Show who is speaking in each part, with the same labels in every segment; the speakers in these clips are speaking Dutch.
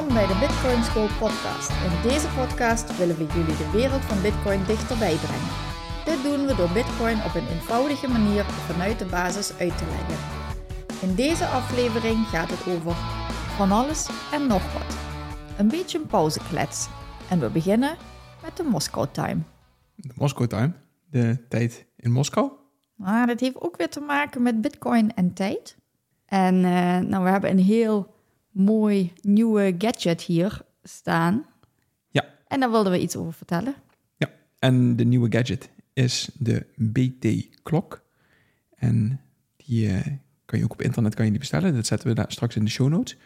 Speaker 1: Welkom bij de Bitcoin School podcast. In deze podcast willen we jullie de wereld van Bitcoin dichterbij brengen. Dit doen we door Bitcoin op een eenvoudige manier vanuit de basis uit te leggen. In deze aflevering gaat het over van alles en nog wat. Een beetje een pauzeklets. En we beginnen met de Moskou Time.
Speaker 2: De Moskou Time, de tijd in Moskou.
Speaker 1: Maar dat heeft ook weer te maken met Bitcoin en tijd. En uh, nou, we hebben een heel mooi nieuwe gadget hier staan.
Speaker 2: Ja.
Speaker 1: En daar wilden we iets over vertellen.
Speaker 2: Ja, en de nieuwe gadget is de BT-klok. En die uh, kan je ook op internet kan je die bestellen. Dat zetten we daar straks in de show notes.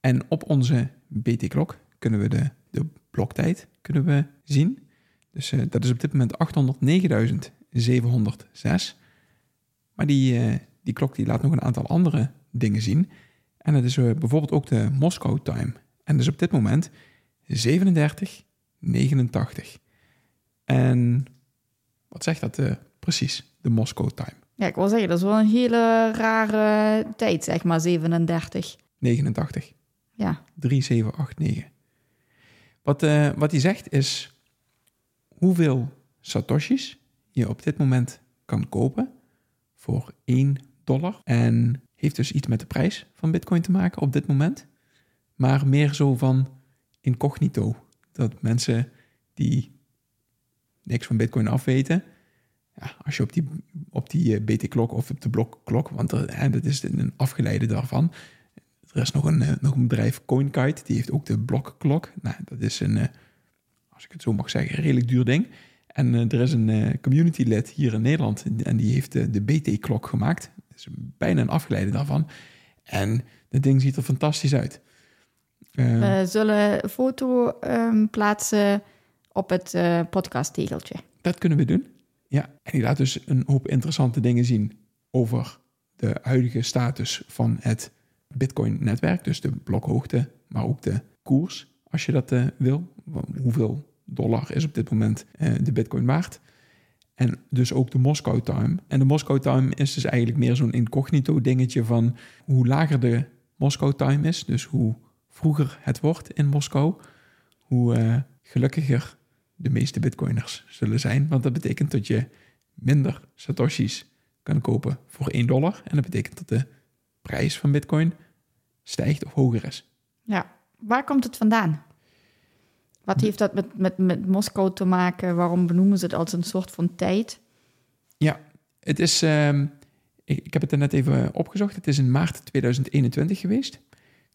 Speaker 2: En op onze BT-klok kunnen we de, de bloktijd kunnen we zien. Dus uh, dat is op dit moment 809.706. Maar die, uh, die klok die laat nog een aantal andere dingen zien. En dat is uh, bijvoorbeeld ook de Moskou Time. En dat is op dit moment 37,89. En wat zegt dat precies, de Moskou Time?
Speaker 1: Ja, ik wil zeggen, dat is wel een hele rare tijd, zeg maar, 37.
Speaker 2: 89.
Speaker 1: Ja.
Speaker 2: 3789. Wat, uh, wat hij zegt is hoeveel satoshis je op dit moment kan kopen voor 1 dollar. En heeft dus iets met de prijs van bitcoin te maken op dit moment. Maar meer zo van incognito. Dat mensen die niks van bitcoin afweten... Ja, als je op die, op die uh, BT-klok of op de blokklok... want dat is een afgeleide daarvan... Er is nog een, nog een bedrijf, CoinKite, die heeft ook de blokklok. Nou, dat is een, als ik het zo mag zeggen, een redelijk duur ding. En er is een community lid hier in Nederland en die heeft de, de BT-klok gemaakt. Is bijna een afgeleide daarvan. En dat ding ziet er fantastisch uit.
Speaker 1: Uh, We zullen een foto um, plaatsen op het uh, podcasttegeltje.
Speaker 2: Dat kunnen we doen. Ja, en die laat dus een hoop interessante dingen zien over de huidige status van het Bitcoin-netwerk. Dus de blokhoogte, maar ook de koers, als je dat uh, wil. Hoeveel dollar is op dit moment uh, de Bitcoin waard? En dus ook de Moskou Time. En de Moskou Time is dus eigenlijk meer zo'n incognito dingetje van hoe lager de Moskou Time is, dus hoe vroeger het wordt in Moskou, hoe uh, gelukkiger de meeste Bitcoiners zullen zijn. Want dat betekent dat je minder Satoshis kan kopen voor 1 dollar. En dat betekent dat de prijs van Bitcoin stijgt of hoger is.
Speaker 1: Ja, waar komt het vandaan? Wat heeft dat met, met, met Moskou te maken? Waarom benoemen ze het als een soort van tijd?
Speaker 2: Ja, het is. Uh, ik, heb het er net even opgezocht. Het is in maart 2021 geweest.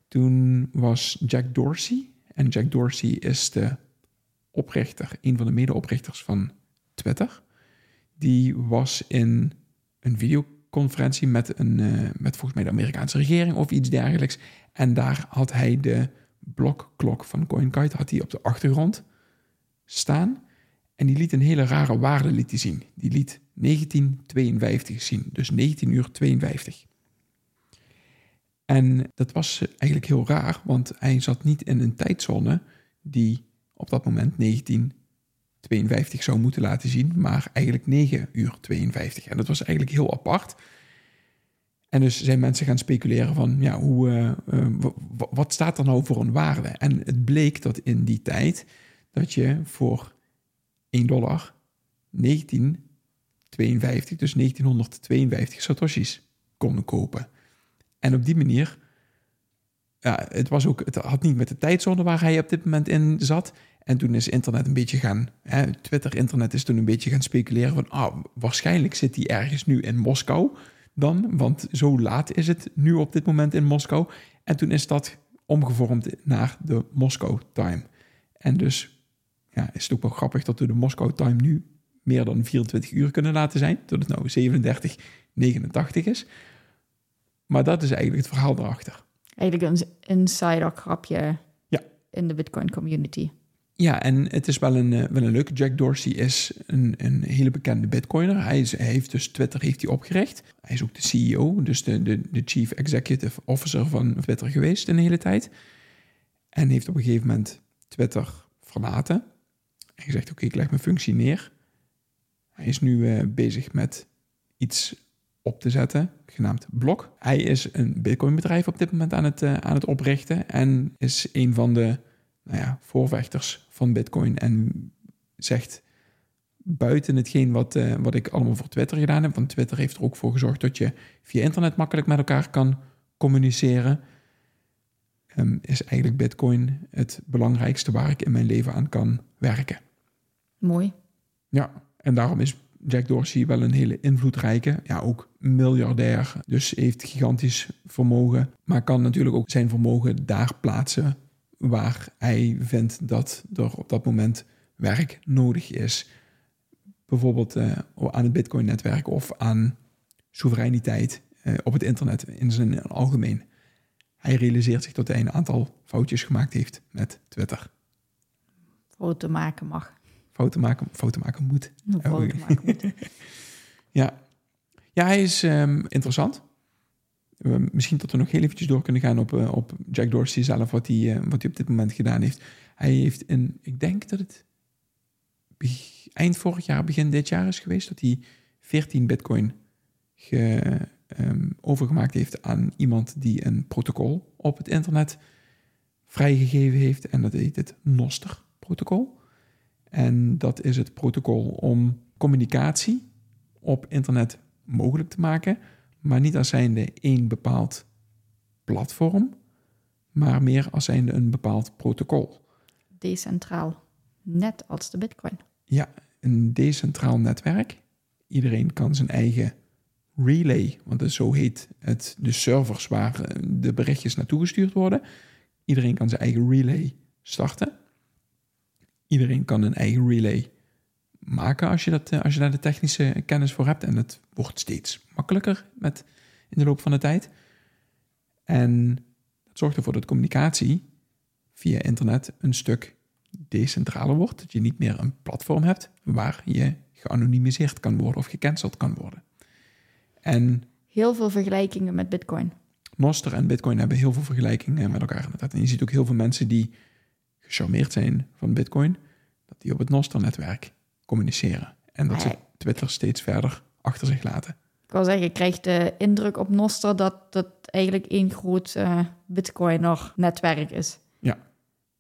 Speaker 2: Toen was Jack Dorsey. En Jack Dorsey is de oprichter, een van de medeoprichters van Twitter. Die was in een videoconferentie met, een, uh, met volgens mij de Amerikaanse regering of iets dergelijks. En daar had hij de blokklok van CoinKite had hij op de achtergrond staan. En die liet een hele rare waarde liet zien. Die liet 1952 zien, dus 19 uur 52. En dat was eigenlijk heel raar, want hij zat niet in een tijdzone die op dat moment 1952 zou moeten laten zien, maar eigenlijk 9 uur 52. En dat was eigenlijk heel apart. En dus zijn mensen gaan speculeren van, ja, hoe, uh, uh, wat staat er nou voor een waarde? En het bleek dat in die tijd dat je voor 1 dollar 1952, dus 1952 satoshis kon kopen. En op die manier, ja, het, was ook, het had niet met de tijdzone waar hij op dit moment in zat. En toen is internet een beetje gaan, Twitter-internet is toen een beetje gaan speculeren van, ah, waarschijnlijk zit hij ergens nu in Moskou dan, want zo laat is het nu op dit moment in Moskou. En toen is dat omgevormd naar de Moskou Time. En dus ja, is het ook wel grappig dat we de Moskou Time nu meer dan 24 uur kunnen laten zijn, tot het nou 37, 89 is. Maar dat is eigenlijk het verhaal erachter.
Speaker 1: Eigenlijk een insider grapje
Speaker 2: Ja.
Speaker 1: in de Bitcoin community.
Speaker 2: Ja, en het is wel een, eh, wel een leuke. Jack Dorsey is een, een hele bekende bitcoiner. Hij, heeft dus Twitter heeft hij opgericht. Hij is ook de CEO, dus de, de, de Chief Executive Officer van Twitter geweest een hele tijd. En heeft op een gegeven moment Twitter verlaten. En gezegd, oké, ik leg mijn functie neer. Hij is nu eh, bezig met iets op te zetten, genaamd Blok. Hij is een bitcoinbedrijf op dit moment aan het, eh, aan het oprichten. En is een van de nou ja, voorvechters van Bitcoin en zegt buiten hetgeen wat, eh, wat ik allemaal voor Twitter gedaan heb, want Twitter heeft er ook voor gezorgd dat je via internet makkelijk met elkaar kan communiceren, ehm, is eigenlijk Bitcoin het belangrijkste waar ik in mijn leven aan kan werken.
Speaker 1: Mooi.
Speaker 2: Ja, en daarom is Jack Dorsey wel een hele invloedrijke, ja ook miljardair, dus heeft gigantisch vermogen, maar kan natuurlijk ook zijn vermogen daar plaatsen waar hij vindt dat er op dat moment werk nodig is. Bijvoorbeeld uh, aan het Bitcoin-netwerk of aan soevereiniteit uh, op het internet in zijn algemeen. Hij realiseert zich dat hij een aantal foutjes gemaakt heeft met Twitter.
Speaker 1: Fouten maken mag.
Speaker 2: Fouten maken, fouten maken moet.
Speaker 1: Fouten maken moet.
Speaker 2: ja. ja, hij is um, interessant misschien tot we nog heel eventjes door kunnen gaan op, uh, op Jack Dorsey zelf, wat hij, uh, wat hij op dit moment gedaan heeft. Hij heeft in, ik denk dat het eind vorig jaar, begin dit jaar is geweest, dat hij 14 bitcoin ge, um, overgemaakt heeft aan iemand die een protocol op het internet vrijgegeven heeft. En dat heet het Noster-protocol. En dat is het protocol om communicatie op internet mogelijk te maken maar niet als zijnde één bepaald platform, maar meer als zijnde een bepaald protocol.
Speaker 1: Decentraal, net als de Bitcoin.
Speaker 2: Ja, een decentraal netwerk. Iedereen kan zijn eigen relay, want het zo heet het, de servers waar eh, de berichtjes naartoe gestuurd worden. Iedereen kan zijn eigen relay starten. Iedereen kan een eigen relay maken als je, dat, eh, als je daar de technische kennis voor hebt. En het wordt steeds makkelijker met, in de loop van de tijd. En dat zorgt ervoor dat communicatie via internet een stuk decentraler wordt. Dat je niet meer een platform hebt waar je geanonimiseerd kan worden of gecanceld kan worden. En
Speaker 1: heel veel vergelijkingen met Bitcoin.
Speaker 2: Noster en Bitcoin hebben heel veel vergelijkingen met elkaar inderdaad. En je ziet ook heel veel mensen die gecharmeerd zijn van Bitcoin, dat die op het Noster-netwerk communiceren. En dat ze Twitter steeds verder achter zich laten.
Speaker 1: Ik wil zeggen, je krijgt de indruk op Noster dat het eigenlijk één groot uh, Bitcoiner-netwerk is.
Speaker 2: Ja.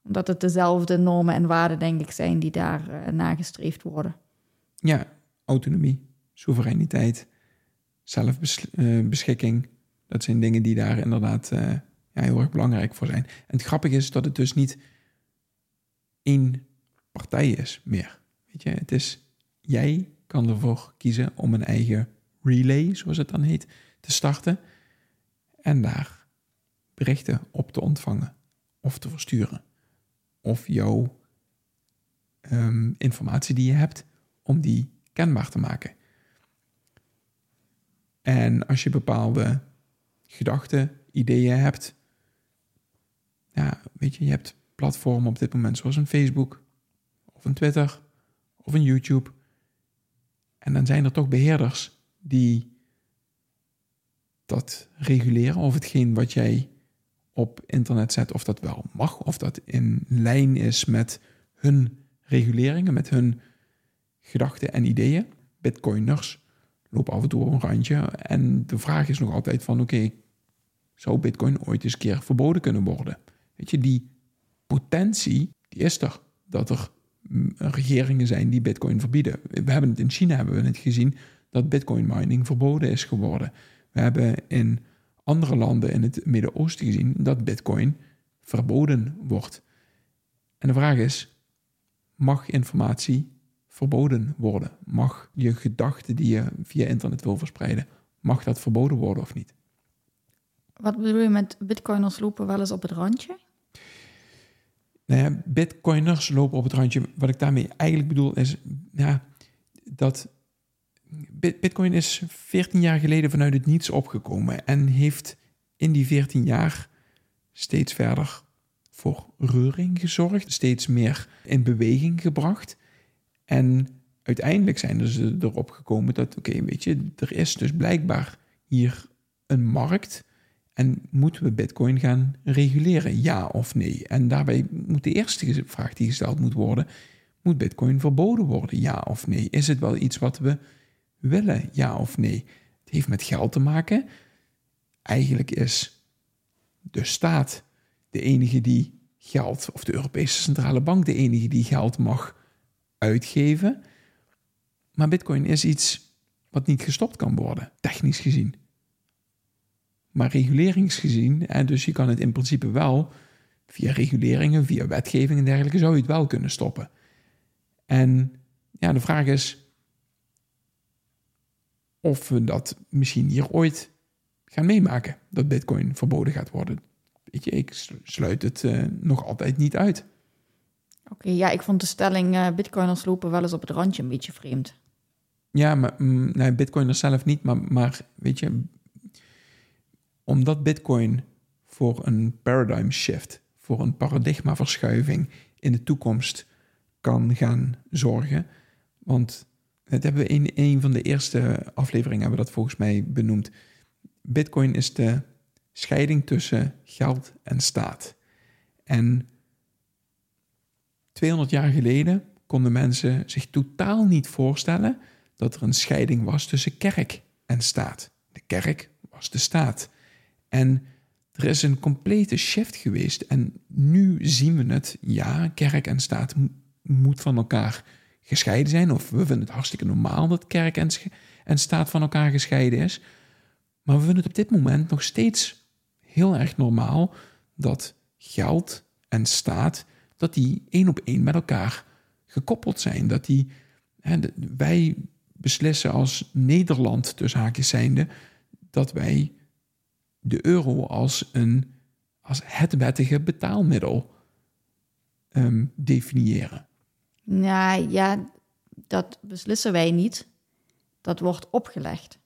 Speaker 1: Omdat het dezelfde normen en waarden, denk ik, zijn die daar uh, nagestreefd worden.
Speaker 2: Ja, autonomie, soevereiniteit, zelfbeschikking. Dat zijn dingen die daar inderdaad ja, heel erg belangrijk voor zijn. En het grappige is dat het dus niet één partij is meer. Weet je, het is, jij kan ervoor kiezen om een eigen relay, zoals het dan heet, te starten. En daar berichten op te ontvangen of te versturen. Of jouw um, informatie die je hebt, om die kenbaar te maken. En als je bepaalde gedachten, ideeën hebt, ja, weet je, je hebt platformen op dit moment zoals een Facebook of een Twitter of een YouTube. En dan zijn er toch beheerders die dat reguleren of hetgeen wat jij op internet zet, of dat wel mag, of dat in lijn is met hun reguleringen, met hun gedachten en ideeën. Bitcoiners lopen af en toe een randje. En de vraag is nog altijd van, oké, zou Bitcoin ooit eens een keer verboden kunnen worden? Weet je, die potentie, die is er. Dat er regeringen zijn die Bitcoin verbieden. We hebben het in China hebben we het gezien dat Bitcoin mining verboden is geworden. We hebben in andere landen in het Midden-Oosten gezien dat Bitcoin verboden wordt. En de vraag is: mag informatie verboden worden? Mag je gedachten die je via internet wil verspreiden, mag dat verboden worden of niet?
Speaker 1: Wat bedoel je met Bitcoiners lopen wel eens op het randje?
Speaker 2: Nou ja, bitcoiners lopen op het randje. Wat ik daarmee eigenlijk bedoel is, ja, dat Bitcoin is 14 jaar geleden vanuit het niets opgekomen en heeft in die 14 jaar steeds verder voor reuring gezorgd, steeds meer in beweging gebracht. En uiteindelijk zijn ze erop gekomen dat, oké, weet je, er is dus blijkbaar hier een markt en moeten we Bitcoin gaan reguleren, ja of nee? En daarbij moet de eerste vraag die gesteld moet worden, moet Bitcoin verboden worden, ja of nee? Is het wel iets wat we willen, ja of nee? Het heeft met geld te maken. Eigenlijk is de staat de enige die geld, of de Europese Centrale Bank de enige die geld mag uitgeven. Maar Bitcoin is iets wat niet gestopt kan worden, technisch gezien. Maar reguleringsgezien, en dus je kan het in principe wel via reguleringen, via wetgeving en dergelijke, zou je het wel kunnen stoppen. En ja, de vraag is of we dat misschien hier ooit gaan meemaken, dat Bitcoin verboden gaat worden. Weet je, ik sluit het uh, nog altijd niet uit.
Speaker 1: Oké, ja, ik vond de stelling uh, Bitcoiners lopen wel eens op het randje een beetje vreemd.
Speaker 2: Ja, maar mm, nee, Bitcoiners zelf niet, maar, maar weet je, omdat Bitcoin voor een paradigm shift, voor een paradigmaverschuiving in de toekomst kan gaan zorgen. Want het hebben we in een van de eerste afleveringen hebben we dat volgens mij benoemd. Bitcoin is de scheiding tussen geld en staat. En 200 jaar geleden konden mensen zich totaal niet voorstellen dat er een scheiding was tussen kerk en staat. De kerk was de staat. En er is een complete shift geweest. En nu zien we het, ja, kerk en staat moet van elkaar gescheiden zijn. Of we vinden het hartstikke normaal dat kerk en, staat van elkaar gescheiden is. Maar we vinden het op dit moment nog steeds heel erg normaal dat geld en staat, dat die één op één met elkaar gekoppeld zijn. Dat die, hè, wij beslissen als Nederland, tussen haakjes zijnde, dat wij de euro als, een, als het wettige betaalmiddel um, definiëren.
Speaker 1: Nou ja, dat beslissen wij niet. Dat wordt opgelegd.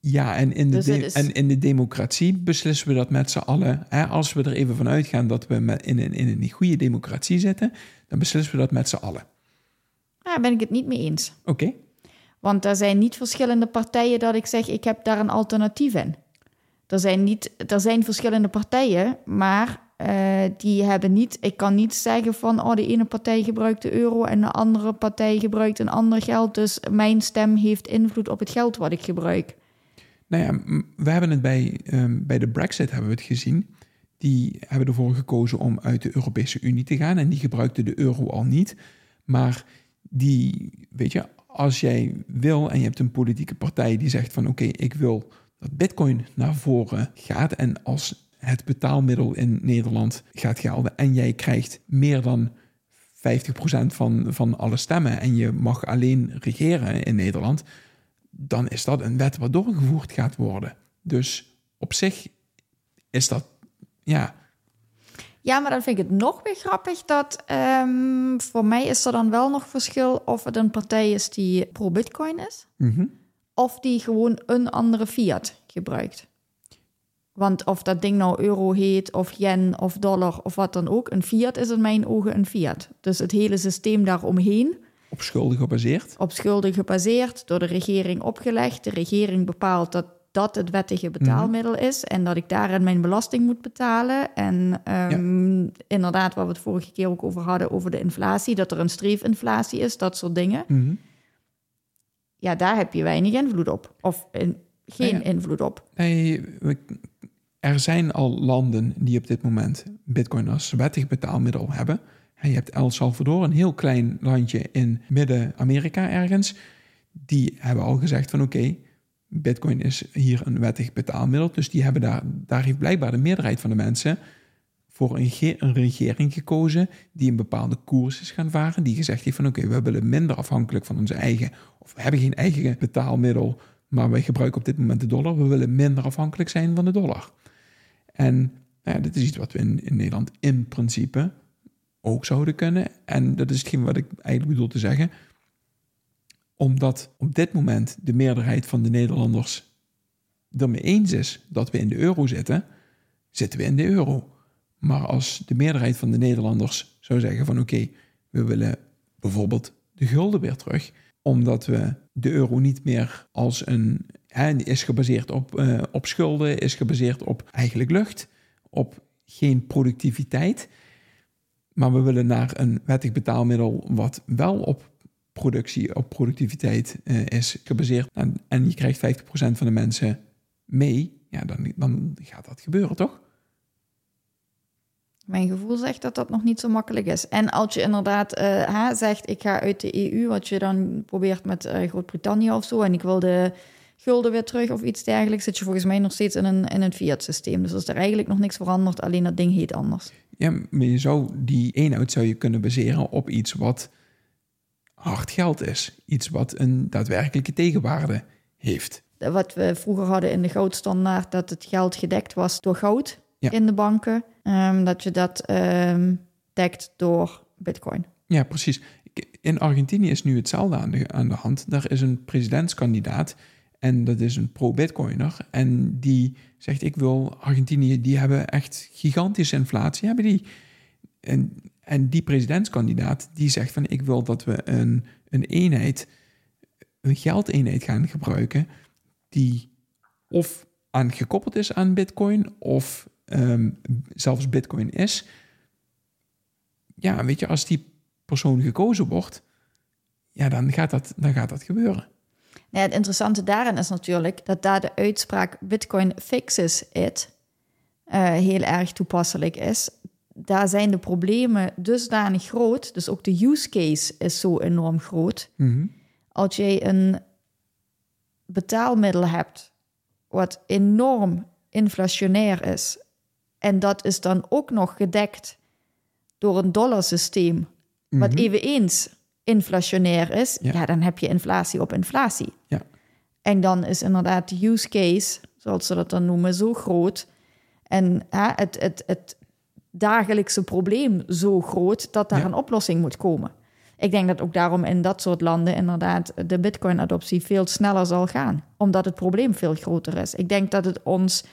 Speaker 2: Ja, en in, de dus en in de democratie beslissen we dat met z'n allen. Hè? Als we er even van uitgaan dat we in, een, in een goede democratie zitten, dan beslissen we dat met z'n allen.
Speaker 1: Daar ben ik het niet mee eens.
Speaker 2: Oké.
Speaker 1: Want er zijn niet verschillende partijen dat ik zeg, ik heb daar een alternatief in. Er zijn, niet, er zijn verschillende partijen, maar uh, die hebben niet, ik kan niet zeggen van, oh, de ene partij gebruikt de euro en de andere partij gebruikt een ander geld, dus mijn stem heeft invloed op het geld wat ik gebruik.
Speaker 2: Nou ja, we hebben het bij, um, bij de Brexit hebben we het gezien. Die hebben ervoor gekozen om uit de Europese Unie te gaan en die gebruikten de euro al niet. Maar die, weet je, als jij wil en je hebt een politieke partij die zegt van oké, ik wil Bitcoin naar voren gaat en als het betaalmiddel in Nederland gaat gelden en jij krijgt meer dan 50% van, van alle stemmen en je mag alleen regeren in Nederland, dan is dat een wet wat doorgevoerd gaat worden. Dus op zich is dat, ja.
Speaker 1: Ja, maar dan vind ik het nog weer grappig dat um, voor mij is er dan wel nog verschil of het een partij is die pro-Bitcoin is, mm of die gewoon een andere fiat gebruikt. Want of dat ding nou euro heet, of yen, of dollar, of wat dan ook, een fiat is in mijn ogen een fiat. Dus het hele systeem daaromheen.
Speaker 2: Op schulden gebaseerd?
Speaker 1: Op schulden gebaseerd, door de regering opgelegd. De regering bepaalt dat dat het wettige betaalmiddel mhm. is en dat ik daarin mijn belasting moet betalen. En um, inderdaad, waar we het vorige keer ook over hadden, over de inflatie, dat er een streefinflatie is, dat soort dingen. Mm Ja, daar heb je weinig invloed op. Of in, geen invloed op.
Speaker 2: Nee, er zijn al landen die op dit moment Bitcoin als wettig betaalmiddel hebben. En je hebt El Salvador, een heel klein landje in Midden-Amerika ergens. Die hebben al gezegd van oké, Bitcoin is hier een wettig betaalmiddel. Dus die hebben daar, daar heeft blijkbaar de meerderheid van de mensen voor een, regering gekozen die een bepaalde koers is gaan varen. Die gezegd heeft van oké, we willen minder afhankelijk van onze eigen, of we hebben geen eigen betaalmiddel maar wij gebruiken op dit moment de dollar. We willen minder afhankelijk zijn van de dollar. En nou ja, dit is iets wat we in, in Nederland in principe ook zouden kunnen. En dat is hetgeen wat ik eigenlijk bedoel te zeggen. omdat op dit moment de meerderheid van de Nederlanders ermee eens is dat we in de euro zitten, zitten we in de euro. Maar als de meerderheid van de Nederlanders zou zeggen van oké, we willen bijvoorbeeld de gulden weer terug, omdat we de euro niet meer als een, hè, is gebaseerd op, uh, op schulden, is gebaseerd op eigenlijk lucht, op geen productiviteit. Maar we willen naar een wettig betaalmiddel wat wel op productie, op productiviteit uh, is gebaseerd. En, en je krijgt 50% van de mensen mee, ja, dan, dan gaat dat gebeuren, toch?
Speaker 1: Mijn gevoel zegt dat dat nog niet zo makkelijk is. En als je inderdaad uh, zegt, ik ga uit de EU, wat je dan probeert met uh, Groot-Brittannië of zo, en ik wil de gulden weer terug of iets dergelijks, zit je volgens mij nog steeds in een, in een fiat-systeem. Dus is er eigenlijk nog niks veranderd, alleen dat ding heet anders.
Speaker 2: Ja, maar je zou die eenheid zou je kunnen baseren op iets wat hard geld is. Iets wat een daadwerkelijke tegenwaarde heeft.
Speaker 1: Wat we vroeger hadden in de goudstandaard, dat het geld gedekt was door goud in de banken. Um, dat je dat um, dekt door bitcoin.
Speaker 2: Ja, precies. In Argentinië is nu hetzelfde aan de, aan de hand. Daar is een presidentskandidaat en dat is een pro-bitcoiner. En die zegt, ik wil Argentinië, die hebben echt gigantische inflatie. Hebben die. En, en die presidentskandidaat, die zegt van, ik wil dat we een, een eenheid, een geldeenheid gaan gebruiken, die of aan gekoppeld is aan bitcoin, of um, zelfs bitcoin is. Ja, weet je, als die persoon gekozen wordt, ja, dan gaat dat, dan gaat dat gebeuren.
Speaker 1: Ja, het interessante daarin is natuurlijk dat daar de uitspraak Bitcoin fixes it uh, heel erg toepasselijk is. Daar zijn de problemen dusdanig groot, dus ook de use case is zo enorm groot.
Speaker 2: Mm
Speaker 1: Als jij een betaalmiddel hebt wat enorm inflationair is, en dat is dan ook nog gedekt door een dollarsysteem, wat mm eveneens inflationair is, ja. dan heb je inflatie op inflatie.
Speaker 2: Ja.
Speaker 1: En dan is inderdaad de use case, zoals ze dat dan noemen, zo groot. En het, het, het dagelijkse probleem zo groot dat daar een oplossing moet komen. Ik denk dat ook daarom in dat soort landen inderdaad de Bitcoin-adoptie veel sneller zal gaan, omdat het probleem veel groter is. Ik denk dat het ons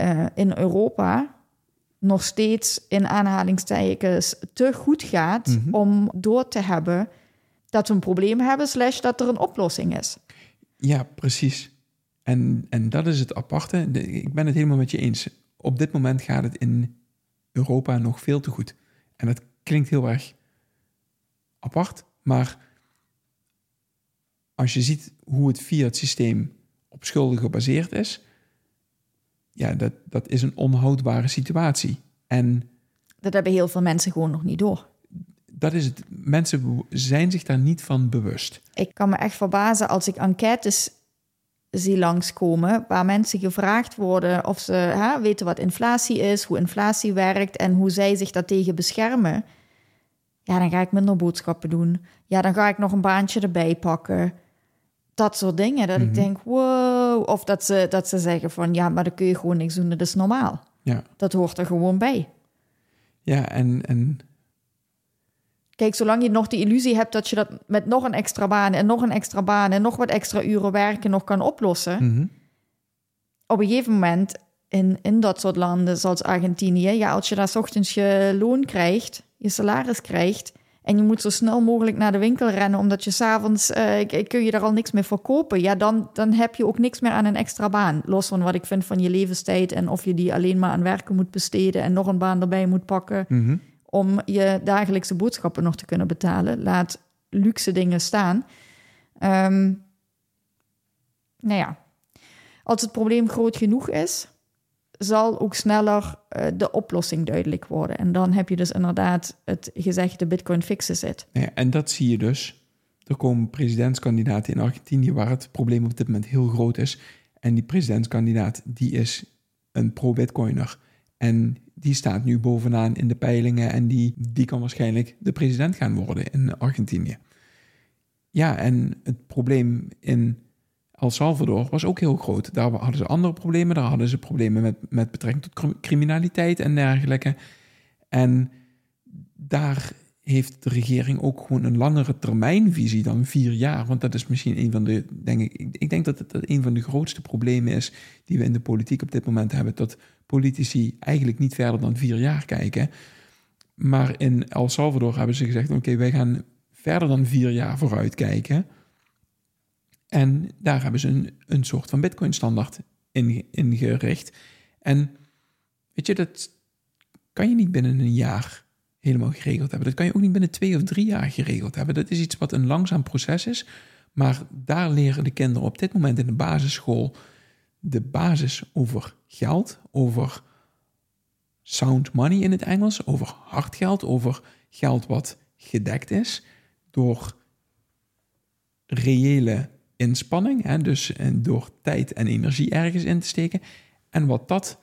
Speaker 1: uh, in Europa nog steeds in aanhalingstekens te goed gaat mhm. om door te hebben dat we een probleem hebben, slash dat er een oplossing is.
Speaker 2: Ja, precies. En, en dat is het aparte. ik ben het helemaal met je eens. Op dit moment gaat het in Europa nog veel te goed. En dat klinkt heel erg apart, maar als je ziet hoe het fiat-systeem op schulden gebaseerd is, ja, dat, dat is een onhoudbare situatie. En
Speaker 1: dat hebben heel veel mensen gewoon nog niet door.
Speaker 2: Dat is het. Mensen zijn zich daar niet van bewust.
Speaker 1: Ik kan me echt verbazen als ik enquêtes zie langskomen waar mensen gevraagd worden of ze hè, weten wat inflatie is, hoe inflatie werkt en hoe zij zich daartegen beschermen. Ja, dan ga ik minder boodschappen doen. Ja, dan ga ik nog een baantje erbij pakken dat soort dingen. Dat ik mhm. denk, wow. Of dat ze, dat ze zeggen van, ja, maar dan kun je gewoon niks doen. Dat is normaal.
Speaker 2: Ja.
Speaker 1: Dat hoort er gewoon bij.
Speaker 2: Ja, en, en...
Speaker 1: Kijk, zolang je nog die illusie hebt dat je dat met nog een extra baan en nog een extra baan en nog wat extra uren werken nog kan oplossen.
Speaker 2: Mhm.
Speaker 1: Op een gegeven moment in, in dat soort landen zoals Argentinië, ja, als je daar ochtends je loon krijgt, je salaris krijgt, en je moet zo snel mogelijk naar de winkel rennen, omdat je s'avonds uh, kun je daar al niks meer voor kopen. Ja, dan, dan heb je ook niks meer aan een extra baan. Los van wat ik vind van je levenstijd en of je die alleen maar aan werken moet besteden en nog een baan erbij moet pakken
Speaker 2: mhm.
Speaker 1: om je dagelijkse boodschappen nog te kunnen betalen. Laat luxe dingen staan. Um, nou ja, als het probleem groot genoeg is, zal ook sneller uh, de oplossing duidelijk worden. En dan heb je dus inderdaad het gezegde Bitcoin fixes it.
Speaker 2: Ja, en dat zie je dus. Er komen presidentskandidaten in Argentinië waar het probleem op dit moment heel groot is. En die presidentskandidaat die is een pro-Bitcoiner. En die staat nu bovenaan in de peilingen en die, die kan waarschijnlijk de president gaan worden in Argentinië. Ja, en het probleem in El Salvador was ook heel groot. Daar hadden ze andere problemen. Daar hadden ze problemen met, met betrekking tot criminaliteit en dergelijke. En daar heeft de regering ook gewoon een langere termijnvisie dan vier jaar. Want dat is misschien een van de, denk ik, ik denk dat het een van de grootste problemen is die we in de politiek op dit moment hebben. Dat politici eigenlijk niet verder dan vier jaar kijken. Maar in El Salvador hebben ze gezegd: oké, wij gaan verder dan vier jaar vooruit kijken. En daar hebben ze een, een soort van Bitcoin-standaard ingericht. In en weet je, dat kan je niet binnen een jaar helemaal geregeld hebben. Dat kan je ook niet binnen twee of drie jaar geregeld hebben. Dat is iets wat een langzaam proces is. Maar daar leren de kinderen op dit moment in de basisschool de basis over geld, over sound money in het Engels, over hard geld, over geld wat gedekt is door reële inspanning, hè, dus door tijd en energie ergens in te steken, en wat dat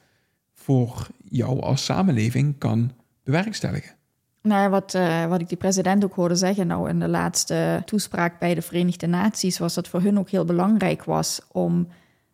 Speaker 2: voor jou als samenleving kan bewerkstelligen.
Speaker 1: Nou, wat, uh, wat ik die president ook hoorde zeggen, nou in de laatste toespraak bij de Verenigde Naties, was dat voor hun ook heel belangrijk was om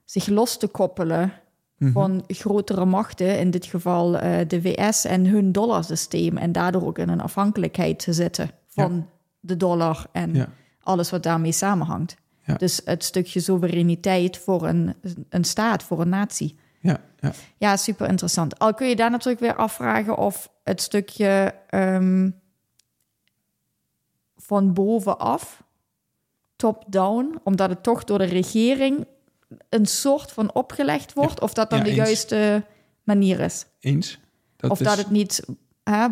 Speaker 1: zich los te koppelen mhm. van grotere machten, in dit geval uh, de VS en hun dollarsysteem, en daardoor ook in een afhankelijkheid te zitten van de dollar en alles wat daarmee samenhangt. Dus het stukje soevereiniteit voor een, een staat, voor een natie.
Speaker 2: Ja, ja.
Speaker 1: ja, super interessant. Al kun je daar natuurlijk weer afvragen of het stukje um, van bovenaf, top-down, omdat het toch door de regering een soort van opgelegd wordt, of dat dan de juiste manier is.
Speaker 2: Eens.
Speaker 1: Dat of dat het niet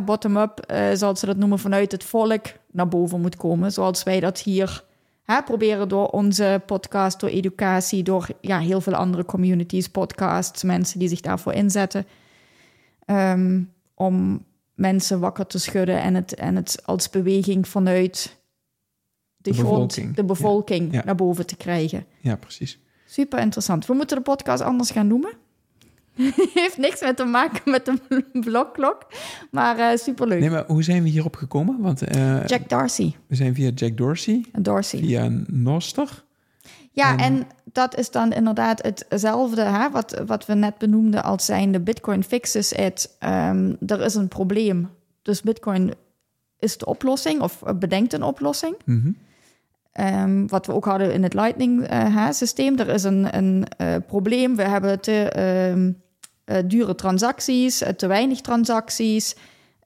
Speaker 1: bottom-up, uh, zoals ze dat noemen, vanuit het volk naar boven moet komen, zoals wij dat hier hè, proberen door onze podcast, door educatie, door ja, heel veel andere communities, podcasts, mensen die zich daarvoor inzetten. Ehm, om mensen wakker te schudden en het, en het als beweging vanuit de, de grond, bevolking. de bevolking naar boven te krijgen.
Speaker 2: Ja, precies.
Speaker 1: Super interessant. We moeten de podcast anders gaan noemen. Heeft niks met te maken met de blokklok, maar uh, superleuk.
Speaker 2: Nee, maar hoe zijn we hierop gekomen? Want, uh,
Speaker 1: Jack Dorsey.
Speaker 2: We zijn via Jack Dorsey.
Speaker 1: Dorsey.
Speaker 2: Via Noster.
Speaker 1: Ja, en, dat is dan inderdaad hetzelfde hè, wat, wat we net benoemden als zijn de Bitcoin fixes it. Um, er is een probleem. Dus Bitcoin is de oplossing of bedenkt een oplossing.
Speaker 2: Mm
Speaker 1: Um, wat we ook hadden in het Lightning-systeem. Uh, er is een, een uh, probleem. We hebben te um, uh, dure transacties, te weinig transacties.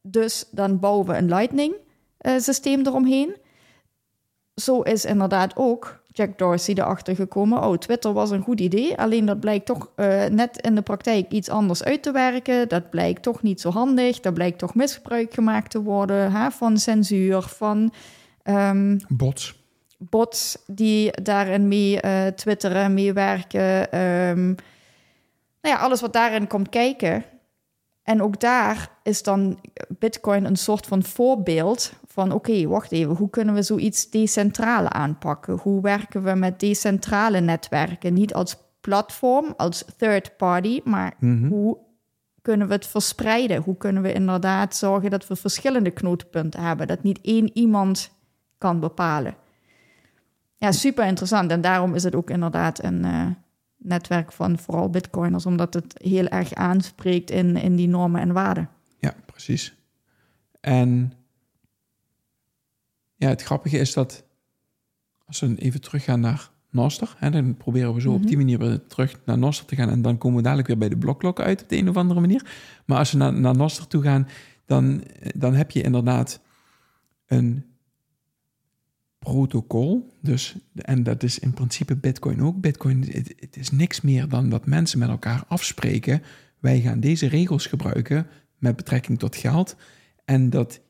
Speaker 1: Dus dan bouwen we een Lightning-systeem eromheen. Zo is inderdaad ook Jack Dorsey erachter gekomen. Oh, Twitter was een goed idee. Alleen dat blijkt toch net in de praktijk iets anders uit te werken. Dat blijkt toch niet zo handig. Dat blijkt toch misbruik gemaakt te worden hè, van censuur, van... Um,
Speaker 2: Bots
Speaker 1: bots die daarin mee uh, twitteren, meewerken. Um, nou ja, alles wat daarin komt kijken. En ook daar is dan Bitcoin een soort van voorbeeld van: oké, wacht even, hoe kunnen we zoiets decentraal aanpakken? Hoe werken we met decentrale netwerken? Niet als platform, als third party, maar mhm. hoe kunnen we het verspreiden? Hoe kunnen we inderdaad zorgen dat we verschillende knooppunten hebben? Dat niet één iemand kan bepalen. Ja, super interessant. En daarom is het ook inderdaad een uh, netwerk van vooral bitcoiners, omdat het heel erg aanspreekt in, in die normen en waarden.
Speaker 2: Ja, precies. En ja, het grappige is dat als we even teruggaan naar Noster, hè, dan proberen we zo op die mhm. manier weer terug naar Noster te gaan en dan komen we dadelijk weer bij de blokklok uit op de een of andere manier. Maar als we naar, naar Noster toe gaan, dan, dan heb je inderdaad een protocol. Dus, en dat is in principe Bitcoin ook. Bitcoin het, is niks meer dan dat mensen met elkaar afspreken. Wij gaan deze regels gebruiken met betrekking tot geld. En dat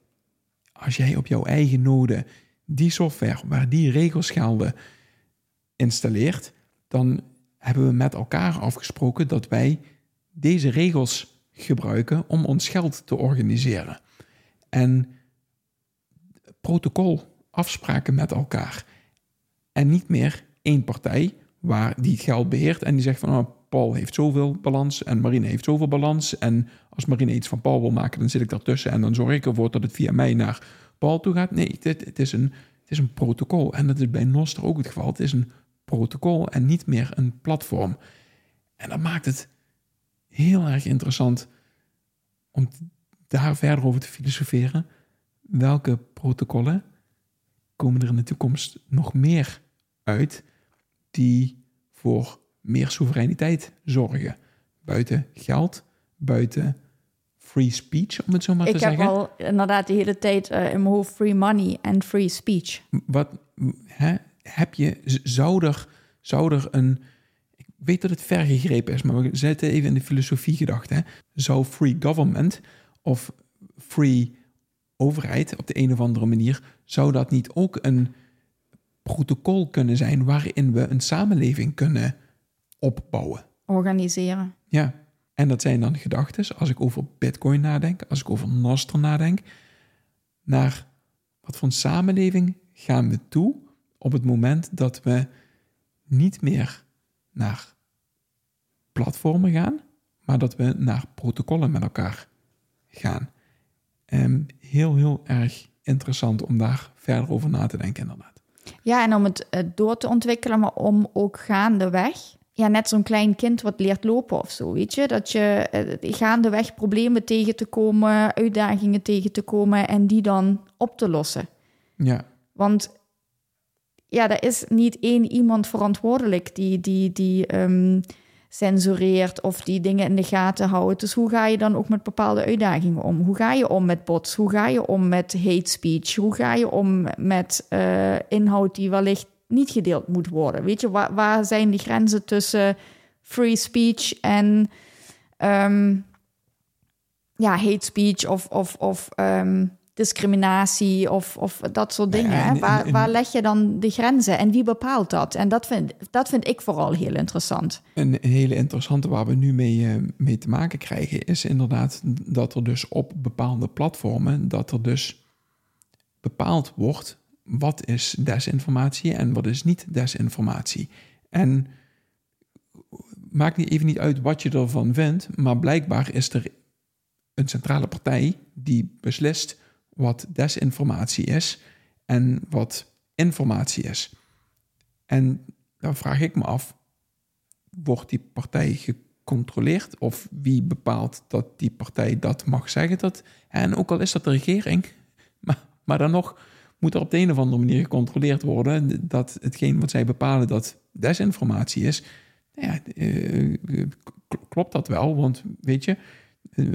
Speaker 2: als jij op jouw eigen node die software waar die regels gelden installeert, dan hebben we met elkaar afgesproken dat wij deze regels gebruiken om ons geld te organiseren. En protocol afspraken met elkaar. En niet meer één partij waar die het geld beheert en die zegt van oh, Paul heeft zoveel balans en Marine heeft zoveel balans. En als Marine iets van Paul wil maken, dan zit ik daartussen en dan zorg ik ervoor dat het via mij naar Paul toe gaat. Nee, het, het, is, een, het is een protocol. En dat is bij Noster ook het geval. Het is een protocol en niet meer een platform. En dat maakt het heel erg interessant om daar verder over te filosoferen welke protocollen komen er in de toekomst nog meer uit die voor meer soevereiniteit zorgen? Buiten geld, buiten free speech, om het zo maar
Speaker 1: Ik
Speaker 2: te
Speaker 1: heb
Speaker 2: zeggen.
Speaker 1: al inderdaad de hele tijd eh, in mijn hoofd free money en free speech.
Speaker 2: Wat hè, heb je, zou er, zou er een, ik weet dat het vergegrepen is, maar we zetten even in de filosofie gedacht. Hè. Zou free government of free overheid op de een of andere manier, zou dat niet ook een protocol kunnen zijn waarin we een samenleving kunnen opbouwen?
Speaker 1: Organiseren.
Speaker 2: Ja, en dat zijn dan gedachten, als ik over Bitcoin nadenk, als ik over Nostr nadenk, naar wat voor een samenleving gaan we toe op het moment dat we niet meer naar platformen gaan, maar dat we naar protocollen met elkaar gaan. En heel, heel erg interessant om daar verder over na te denken, inderdaad.
Speaker 1: Ja, en om het eh, door te ontwikkelen, maar om ook gaandeweg. Ja, net zo'n klein kind wat leert lopen of zo, weet je. Dat je eh, gaandeweg problemen tegen te komen, uitdagingen tegen te komen en die dan op te lossen.
Speaker 2: Ja,
Speaker 1: Want ja, er is niet één iemand verantwoordelijk die, die, die ehm, censureert of die dingen in de gaten houdt. Dus hoe ga je dan ook met bepaalde uitdagingen om? Hoe ga je om met bots? Hoe ga je om met hate speech? Hoe ga je om met eh, inhoud die wellicht niet gedeeld moet worden? Weet je, waar, waar zijn de grenzen tussen free speech en ehm, ja, hate speech of, of, of ehm, discriminatie of, of dat soort
Speaker 2: Ja,
Speaker 1: dingen.
Speaker 2: en-
Speaker 1: hè? waar,
Speaker 2: en-
Speaker 1: waar leg je dan de grenzen en wie bepaalt dat? En dat vind, dat vind ik vooral heel interessant.
Speaker 2: Een hele interessante waar we nu mee, eh, mee te maken krijgen, is inderdaad dat er dus op bepaalde platformen, dat er dus bepaald wordt wat is desinformatie en wat is niet desinformatie. En maakt niet, even niet uit wat je ervan vindt, maar blijkbaar is er een centrale partij die beslist wat desinformatie is en wat informatie is. En dan vraag ik me af, wordt die partij gecontroleerd? Of wie bepaalt dat die partij dat mag zeggen? Dat, en ook al is dat de regering, maar, maar dan nog moet er op de een of andere manier gecontroleerd worden dat hetgeen wat zij bepalen dat desinformatie is. Nou ja, eh, k- klopt dat wel? Want weet je, eh,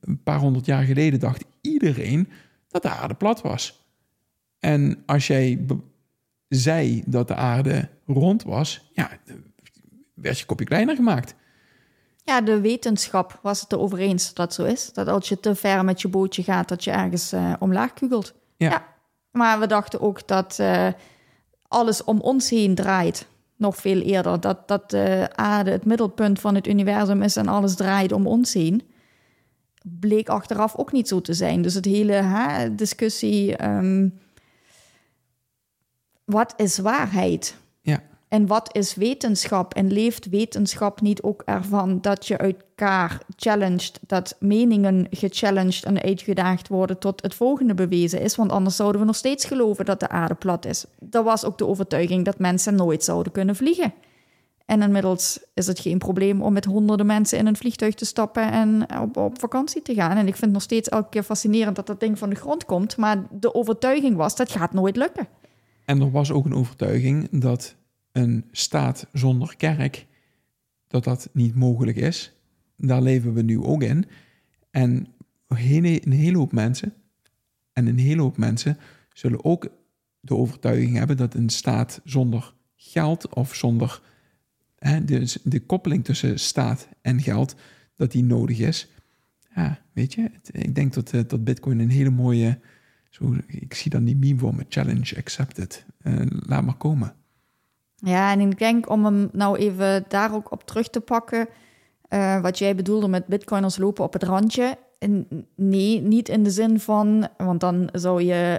Speaker 2: een paar honderd jaar geleden dacht iedereen dat de aarde plat was. En als jij zei dat de aarde rond was, ja, werd je kopje kleiner gemaakt.
Speaker 1: Ja, de wetenschap was het erover eens dat dat zo is. Dat als je te ver met je bootje gaat, dat je ergens eh, omlaag kugelt.
Speaker 2: Ja.
Speaker 1: Maar we dachten ook dat eh, alles om ons heen draait. Nog veel eerder. Dat, dat de aarde het middelpunt van het universum is en alles draait om ons heen. Bleek achteraf ook niet zo te zijn. Dus het hele hè, discussie... ehm, wat is waarheid?
Speaker 2: Ja,
Speaker 1: En wat is wetenschap? En leeft wetenschap niet ook ervan dat je elkaar challenged, dat meningen gechallenged en uitgedaagd worden tot het volgende bewezen is? Want anders zouden we nog steeds geloven dat de aarde plat is. Dat was ook de overtuiging dat mensen nooit zouden kunnen vliegen. En inmiddels is het geen probleem om met honderden mensen in een vliegtuig te stappen en op, vakantie te gaan. En ik vind het nog steeds elke keer fascinerend dat dat ding van de grond komt. Maar de overtuiging was, dat gaat nooit lukken.
Speaker 2: en er was ook een overtuiging dat een staat zonder kerk, dat dat niet mogelijk is. Daar leven we nu ook in. En een hele, een hele hoop mensen, en een hele hoop mensen zullen ook de overtuiging hebben dat een staat zonder geld of zonder hè, de, koppeling tussen staat en geld, dat die nodig is. Ja, weet je, ik denk dat, eh, dat Bitcoin een hele mooie, zo, ik zie dan die meme voor me, challenge accepted. Eh, laat maar komen.
Speaker 1: Ja, en ik denk om hem nou even daar ook op terug te pakken, eh, wat jij bedoelde met bitcoiners lopen op het randje. Nee, niet in de zin van, want dan zou je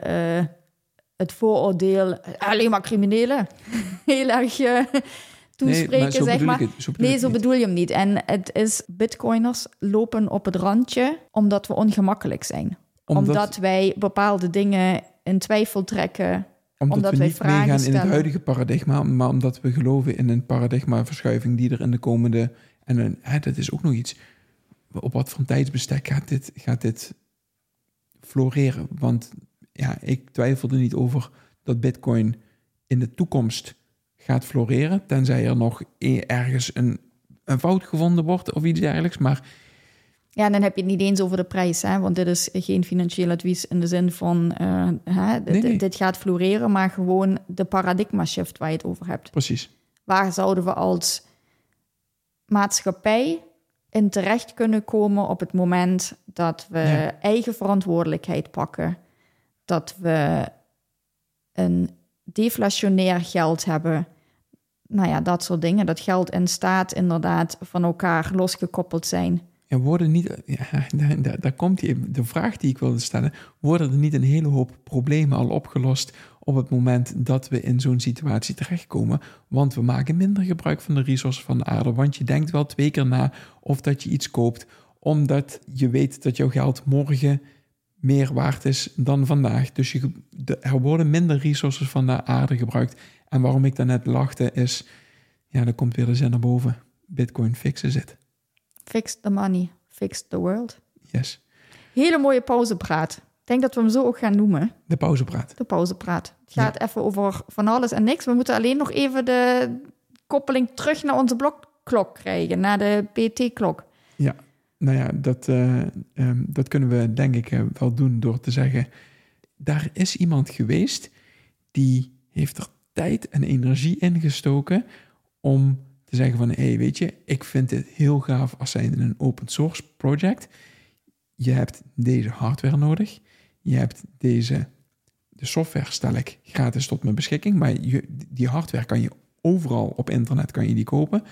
Speaker 1: het vooroordeel alleen maar criminelen heel erg toespreken,
Speaker 2: zo
Speaker 1: zeg maar.
Speaker 2: het- zo
Speaker 1: nee, zo bedoel je hem niet. En het is, bitcoiners lopen op het randje omdat we ongemakkelijk zijn.
Speaker 2: Omdat-
Speaker 1: omdat wij bepaalde dingen in twijfel trekken.
Speaker 2: Omdat,
Speaker 1: Omdat
Speaker 2: we
Speaker 1: wij
Speaker 2: niet
Speaker 1: vragen
Speaker 2: meegaan in het huidige paradigma, maar omdat we geloven in een paradigmaverschuiving die er in de komende... En een, hè, dat is ook nog iets. Op wat voor tijdsbestek gaat dit, gaat dit floreren? Want ja, ik twijfel er niet over dat Bitcoin in de toekomst gaat floreren, tenzij er nog e- ergens een, een fout gevonden wordt of iets dergelijks. Maar
Speaker 1: Ja, en dan heb je het niet eens over de prijs, hè? want dit is geen financieel advies in de zin van eh, hè, dit,
Speaker 2: Nee, nee.
Speaker 1: dit gaat floreren, maar gewoon de paradigma shift waar je het over hebt.
Speaker 2: precies,
Speaker 1: Waar zouden we als maatschappij in terecht kunnen komen op het moment dat we
Speaker 2: Ja.
Speaker 1: eigen verantwoordelijkheid pakken, dat we een deflationair geld hebben, nou ja, dat soort dingen, dat geld en staat inderdaad van elkaar losgekoppeld zijn.
Speaker 2: En worden niet, ja, daar, komt die, de vraag die ik wilde stellen, worden er niet een hele hoop problemen al opgelost op het moment dat we in zo'n situatie terechtkomen? Want we maken minder gebruik van de resources van de aarde, want je denkt wel twee keer na of dat je iets koopt, omdat je weet dat jouw geld morgen meer waard is dan vandaag. Dus je, er worden minder resources van de aarde gebruikt. En waarom ik daarnet lachte is, ja, dan komt weer de zin naar boven. Bitcoin fixes it.
Speaker 1: Fix the money, fix the world.
Speaker 2: Yes.
Speaker 1: Hele mooie pauzepraat. Ik denk dat we hem zo ook gaan noemen.
Speaker 2: De pauzepraat.
Speaker 1: De pauzepraat. Het gaat even over van alles en niks. We moeten alleen nog even de koppeling terug naar onze blokklok krijgen, naar de PT-klok.
Speaker 2: Ja, nou ja, dat, eh, ehm, dat kunnen we denk ik eh, wel doen door te zeggen... daar is iemand geweest die heeft er tijd en energie in gestoken... om te zeggen van, hé, hey, weet je, ik vind dit heel gaaf als zijnde een open source project. Je hebt deze hardware nodig. Je hebt deze... De software stel ik gratis tot mijn beschikking, maar die hardware kan je overal op internet kan je die kopen.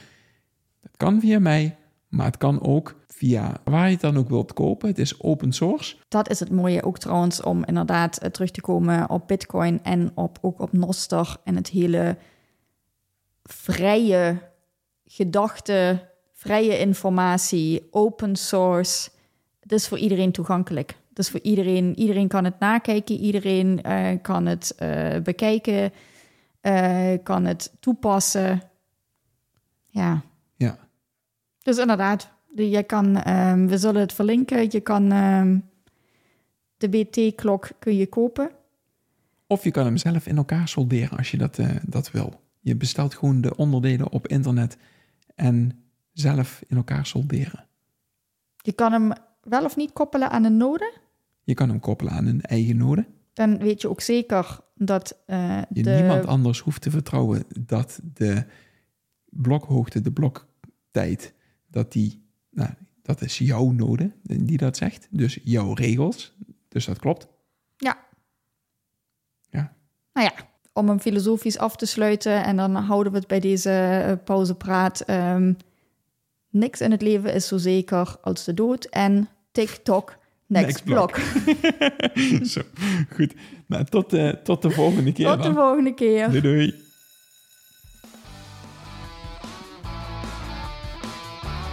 Speaker 2: Dat kan via mij, maar het kan ook via waar je het dan ook wilt kopen. Het is open source.
Speaker 1: Dat is het mooie ook trouwens om inderdaad eh, terug te komen op Bitcoin en op, ook op Noster en het hele vrije gedachte, vrije informatie, open source. Het is voor iedereen toegankelijk. Is voor iedereen, iedereen kan het nakijken, iedereen eh, kan het eh, bekijken, kan het toepassen. Ja, dus inderdaad, de- je kan, ehm, we zullen het verlinken. Je kan ehm, de BT-klok kun je kopen.
Speaker 2: Of je kan hem zelf in elkaar solderen als je dat, eh, dat wil. Je bestelt gewoon de onderdelen op internet en zelf in elkaar solderen.
Speaker 1: Je kan hem wel of niet koppelen aan een node.
Speaker 2: Je kan hem koppelen aan een eigen node.
Speaker 1: Dan weet je ook zeker dat eh,
Speaker 2: Je
Speaker 1: de...
Speaker 2: niemand anders hoeft te vertrouwen dat de blokhoogte, de bloktijd, dat die, nou, dat is jouw node die dat zegt. Dus jouw regels. Dus dat klopt.
Speaker 1: Ja.
Speaker 2: Ja.
Speaker 1: Nou ja, om hem filosofisch af te sluiten en dan houden we het bij deze eh, pauzepraat. Ehm, niks in het leven is zo zeker als de dood en TikTok, next,
Speaker 2: Next
Speaker 1: blok.
Speaker 2: Zo, goed. Nou, tot, eh, tot de volgende keer
Speaker 1: Tot de volgende keer.
Speaker 2: Doei doei.